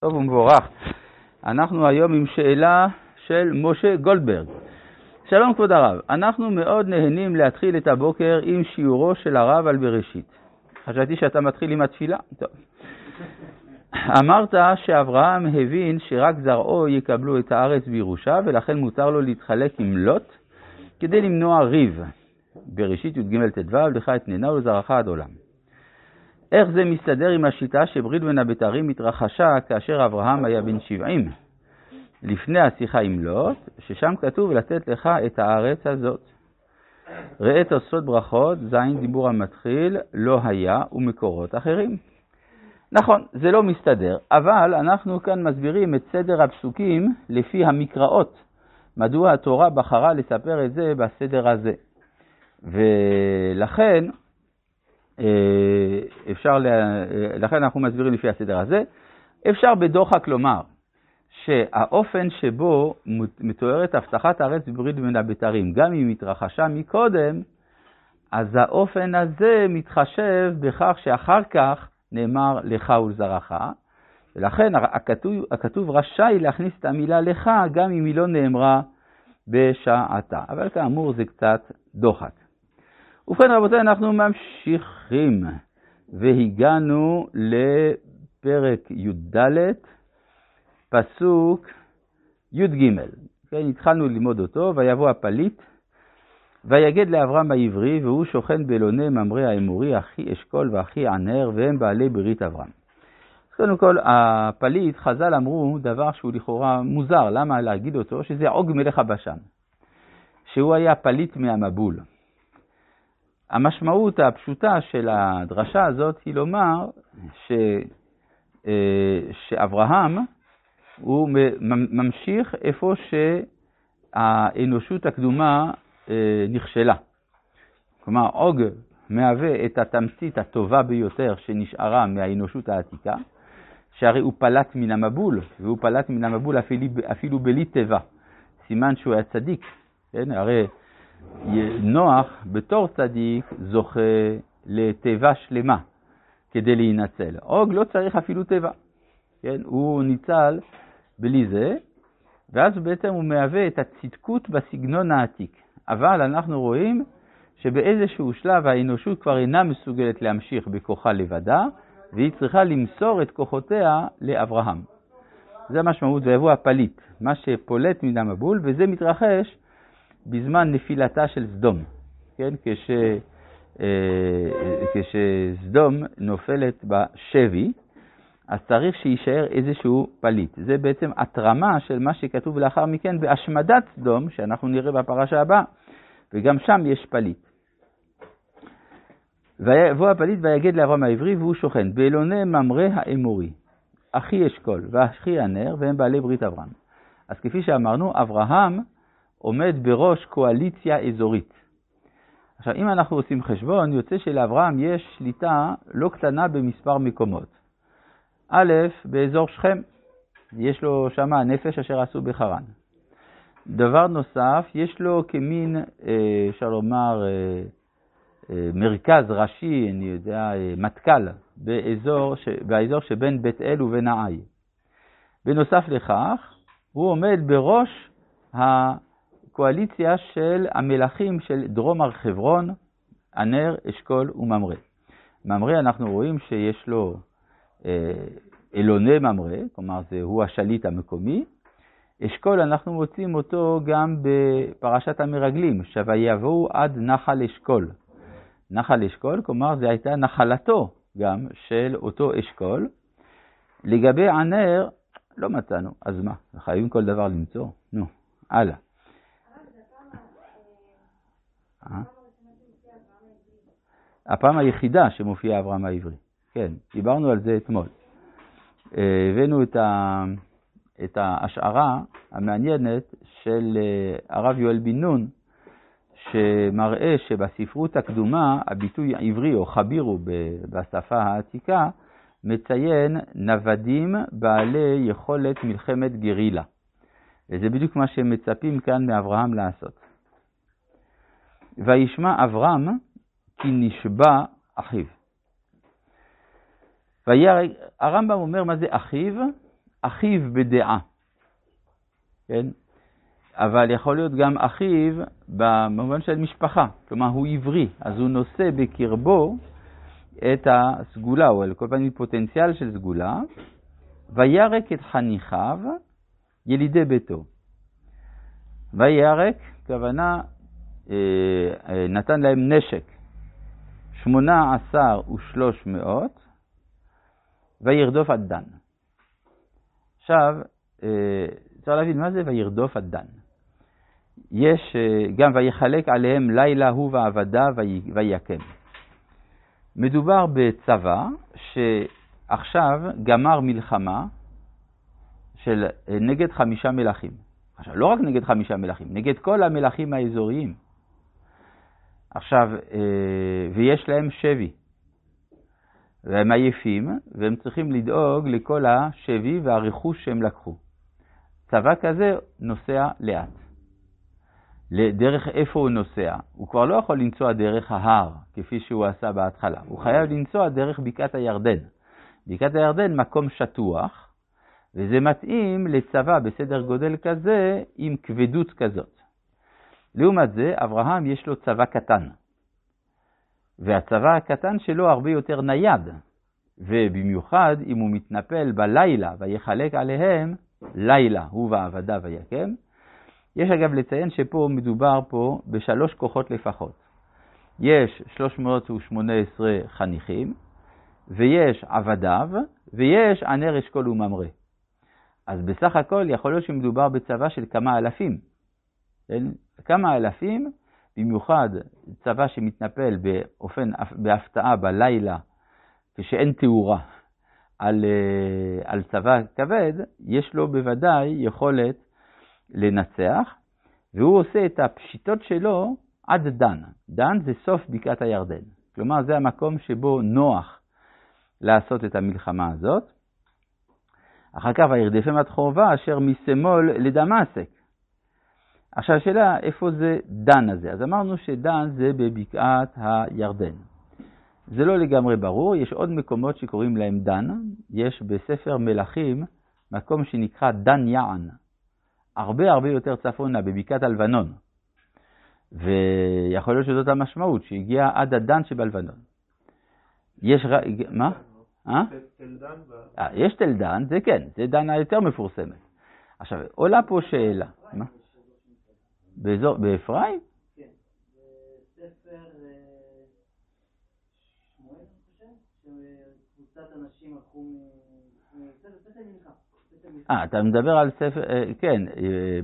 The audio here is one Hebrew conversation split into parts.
טוב ומבורך. אנחנו היום עם שאלה של משה גולדברג. שלום כבוד הרב, אנחנו מאוד נהנים להתחיל את הבוקר עם שיעורו של הרב על בראשית. חשבתי שאתה מתחיל עם התפילה. טוב. אמרת שאברהם הבין שרק זרעו יקבלו את הארץ בירושה ולכן מותר לו להתחלק עם לוט כדי למנוע ריב. בראשית י"ג ט"ו, לך אתננה ולזרעך עד עולם. איך זה מסתדר עם השיטה שברית בין הבתרים התרחשה כאשר אברהם היה בן 70, לפני השיחה עם לוט, ששם כתוב לתת לך את הארץ הזאת. ראה תוספות ברכות, זין דיבור המתחיל, לא היה, ומקורות אחרים. נכון, זה לא מסתדר, אבל אנחנו כאן מסבירים את סדר הפסוקים לפי המקראות. מדוע התורה בחרה לספר את זה בסדר הזה. ולכן, אפשר, לה... לכן אנחנו מסבירים לפי הסדר הזה. אפשר בדוחק לומר שהאופן שבו מתוארת הבטחת הארץ בברית בין הבתרים, גם אם התרחשה מקודם, אז האופן הזה מתחשב בכך שאחר כך נאמר לך ולזרעך, ולכן הכתוב, הכתוב רשאי להכניס את המילה לך גם אם היא לא נאמרה בשעתה. אבל כאמור זה קצת דוחק. ובכן רבותיי, אנחנו ממשיכים והגענו לפרק י"ד, פסוק י"ג. כן, התחלנו ללמוד אותו, ויבוא הפליט, ויגד לאברהם העברי, והוא שוכן באלוני ממרא האמורי, אחי אשכול ואחי ענר, והם בעלי ברית אברהם. קודם כל, הפליט, חז"ל אמרו דבר שהוא לכאורה מוזר, למה להגיד אותו? שזה עוג מלך הבשן, שהוא היה פליט מהמבול. המשמעות הפשוטה של הדרשה הזאת היא לומר ש, אה, שאברהם הוא ממשיך איפה שהאנושות הקדומה אה, נכשלה. כלומר, עוג מהווה את התמצית הטובה ביותר שנשארה מהאנושות העתיקה, שהרי הוא פלט מן המבול, והוא פלט מן המבול אפילו, אפילו בלי תיבה. סימן שהוא היה צדיק, כן? הרי נוח בתור צדיק זוכה לתיבה שלמה כדי להינצל. עוג לא צריך אפילו תיבה, כן? הוא ניצל בלי זה, ואז בעצם הוא מהווה את הצדקות בסגנון העתיק. אבל אנחנו רואים שבאיזשהו שלב האנושות כבר אינה מסוגלת להמשיך בכוחה לבדה, והיא צריכה למסור את כוחותיה לאברהם. זה המשמעות, ויבוא הפליט, מה שפולט מן המבול, וזה מתרחש בזמן נפילתה של סדום, כן? כש, אה, כשסדום נופלת בשבי, אז צריך שיישאר איזשהו פליט. זה בעצם התרומה של מה שכתוב לאחר מכן בהשמדת סדום, שאנחנו נראה בפרשה הבאה, וגם שם יש פליט. ויבוא הפליט ויגד לאברהם העברי והוא שוכן באלוני ממרא האמורי, אחי אשכול ואחי הנר והם בעלי ברית אברהם. אז כפי שאמרנו, אברהם עומד בראש קואליציה אזורית. עכשיו, אם אנחנו עושים חשבון, יוצא שלאברהם יש שליטה לא קטנה במספר מקומות. א', באזור שכם, יש לו שמה נפש אשר עשו בחרן. דבר נוסף, יש לו כמין, אה, אפשר לומר, אה, אה, מרכז ראשי, אני יודע, מטכ"ל, באזור, באזור שבין בית אל ובין העי. בנוסף לכך, הוא עומד בראש הקואליציה של המלכים של דרום הר חברון, ענר, אשכול וממרא. ממרא אנחנו רואים שיש לו אלוני ממרא, כלומר זה הוא השליט המקומי, אשכול אנחנו מוצאים אותו גם בפרשת המרגלים, שויבואו עד נחל אשכול. נחל אשכול, כלומר זו הייתה נחלתו גם של אותו אשכול. לגבי ענר, לא מצאנו, אז מה? חייבים כל דבר למצוא? נו, הלאה. אה? הפעם היחידה שמופיע אברהם העברי, כן, דיברנו על זה אתמול. אה, הבאנו את ה... את ההשערה המעניינת של אה, הרב יואל בן נון, שמראה שבספרות הקדומה הביטוי עברי או חבירו בשפה העתיקה מציין נוודים בעלי יכולת מלחמת גרילה. וזה בדיוק מה שמצפים כאן מאברהם לעשות. וישמע אברהם כי נשבע אחיו. הרמב"ם אומר מה זה אחיו, אחיו בדעה, כן? אבל יכול להיות גם אחיו במובן של משפחה, כלומר הוא עברי, אז הוא נושא בקרבו את הסגולה, או על כל פנים פוטנציאל של סגולה, וירק את חניכיו ילידי ביתו. וירק, כוונה, נתן להם נשק, שמונה עשר ושלוש מאות, וירדוף עד דן. עכשיו, אה, צריך להבין מה זה וירדוף עד דן. יש גם ויחלק עליהם לילה הוא ועבדה ויקם. מדובר בצבא שעכשיו גמר מלחמה של נגד חמישה מלכים. עכשיו, לא רק נגד חמישה מלכים, נגד כל המלכים האזוריים. עכשיו, אה, ויש להם שבי, והם עייפים, והם צריכים לדאוג לכל השבי והרכוש שהם לקחו. צבא כזה נוסע לאט. לדרך איפה הוא נוסע? הוא כבר לא יכול לנסוע דרך ההר, כפי שהוא עשה בהתחלה. הוא חייב לנסוע דרך בקעת הירדן. בקעת הירדן מקום שטוח, וזה מתאים לצבא בסדר גודל כזה עם כבדות כזאת. לעומת זה, אברהם יש לו צבא קטן, והצבא הקטן שלו הרבה יותר נייד, ובמיוחד אם הוא מתנפל בלילה ויחלק עליהם לילה, הוא ועבדה ויקם. יש אגב לציין שפה מדובר פה בשלוש כוחות לפחות. יש 318 חניכים, ויש עבדיו, ויש ענר אשכול וממרא. אז בסך הכל יכול להיות שמדובר בצבא של כמה אלפים. כמה אלפים, במיוחד צבא שמתנפל באופן, בהפתעה בלילה, כשאין תאורה על, אה, על צבא כבד, יש לו בוודאי יכולת לנצח, והוא עושה את הפשיטות שלו עד דן. דן זה סוף בקעת הירדן. כלומר, זה המקום שבו נוח לעשות את המלחמה הזאת. אחר כך וירדפם עד חורבה אשר משמאל לדמשק. עכשיו השאלה, איפה זה דן הזה? אז אמרנו שדן זה בבקעת הירדן. זה לא לגמרי ברור, יש עוד מקומות שקוראים להם דן. יש בספר מלכים מקום שנקרא דן יען, הרבה הרבה יותר צפונה, בבקעת הלבנון. ויכול להיות שזאת המשמעות, שהגיע עד הדן שבלבנון. יש... מה? אה? אה? יש תל דן, זה כן, זה דן היותר מפורסמת. עכשיו, עולה פה שאלה. מה? באזור, באפרים? כן, בספר אה, שמואל, אני חושב, שקבוצת אנשים הלכו מ... אה, אתה מדבר על ספר, אה, כן,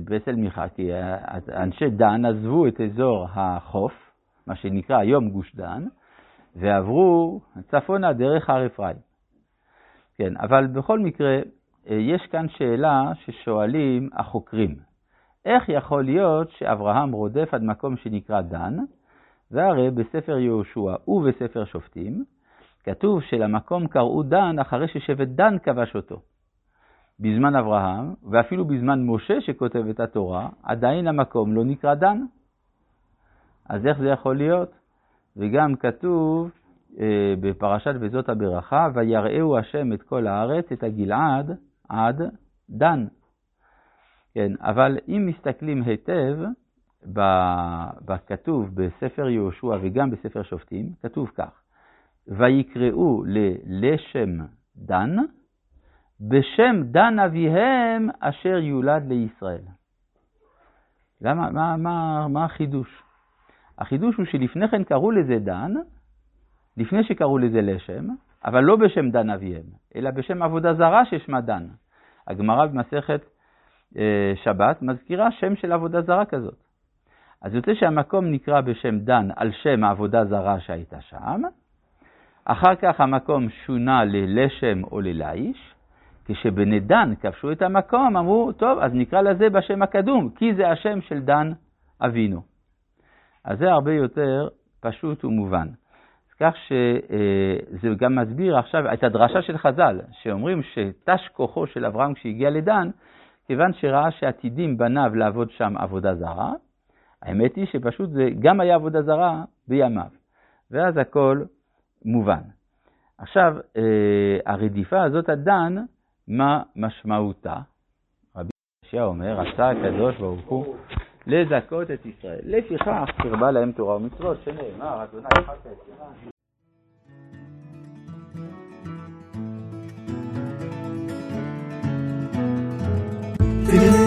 בסל מיכה, כי אנשי דן עזבו את אזור החוף, מה שנקרא היום גוש דן, ועברו צפונה דרך הר אפרים. כן, אבל בכל מקרה, אה, יש כאן שאלה ששואלים החוקרים. איך יכול להיות שאברהם רודף עד מקום שנקרא דן, והרי בספר יהושע ובספר שופטים, כתוב שלמקום קראו דן אחרי ששבט דן כבש אותו. בזמן אברהם, ואפילו בזמן משה שכותב את התורה, עדיין המקום לא נקרא דן. אז איך זה יכול להיות? וגם כתוב אה, בפרשת וזאת הברכה, ויראהו השם את כל הארץ, את הגלעד עד דן. כן, אבל אם מסתכלים היטב בכתוב בספר יהושע וגם בספר שופטים, כתוב כך: ויקראו ללשם דן, בשם דן אביהם אשר יולד לישראל. למה, מה, מה, מה החידוש? החידוש הוא שלפני כן קראו לזה דן, לפני שקראו לזה לשם, אבל לא בשם דן אביהם, אלא בשם עבודה זרה ששמה דן. הגמרא במסכת שבת מזכירה שם של עבודה זרה כזאת. אז יוצא שהמקום נקרא בשם דן על שם העבודה זרה שהייתה שם, אחר כך המקום שונה ללשם או ללאיש, כשבני דן כבשו את המקום, אמרו, טוב, אז נקרא לזה בשם הקדום, כי זה השם של דן אבינו. אז זה הרבה יותר פשוט ומובן. כך שזה גם מסביר עכשיו את הדרשה של חז"ל, שאומרים שתש כוחו של אברהם כשהגיע לדן, כיוון שראה שעתידים בניו לעבוד שם עבודה זרה, האמת היא שפשוט זה גם היה עבודה זרה בימיו, ואז הכל מובן. עכשיו, אה, הרדיפה הזאת עד דן מה משמעותה? רבי ישעיה אומר, רצה הקדוש ברוך הוא לזכות את ישראל. לפיכך קרבה להם תורה ומצוות, שנאמר, אדוני Didn't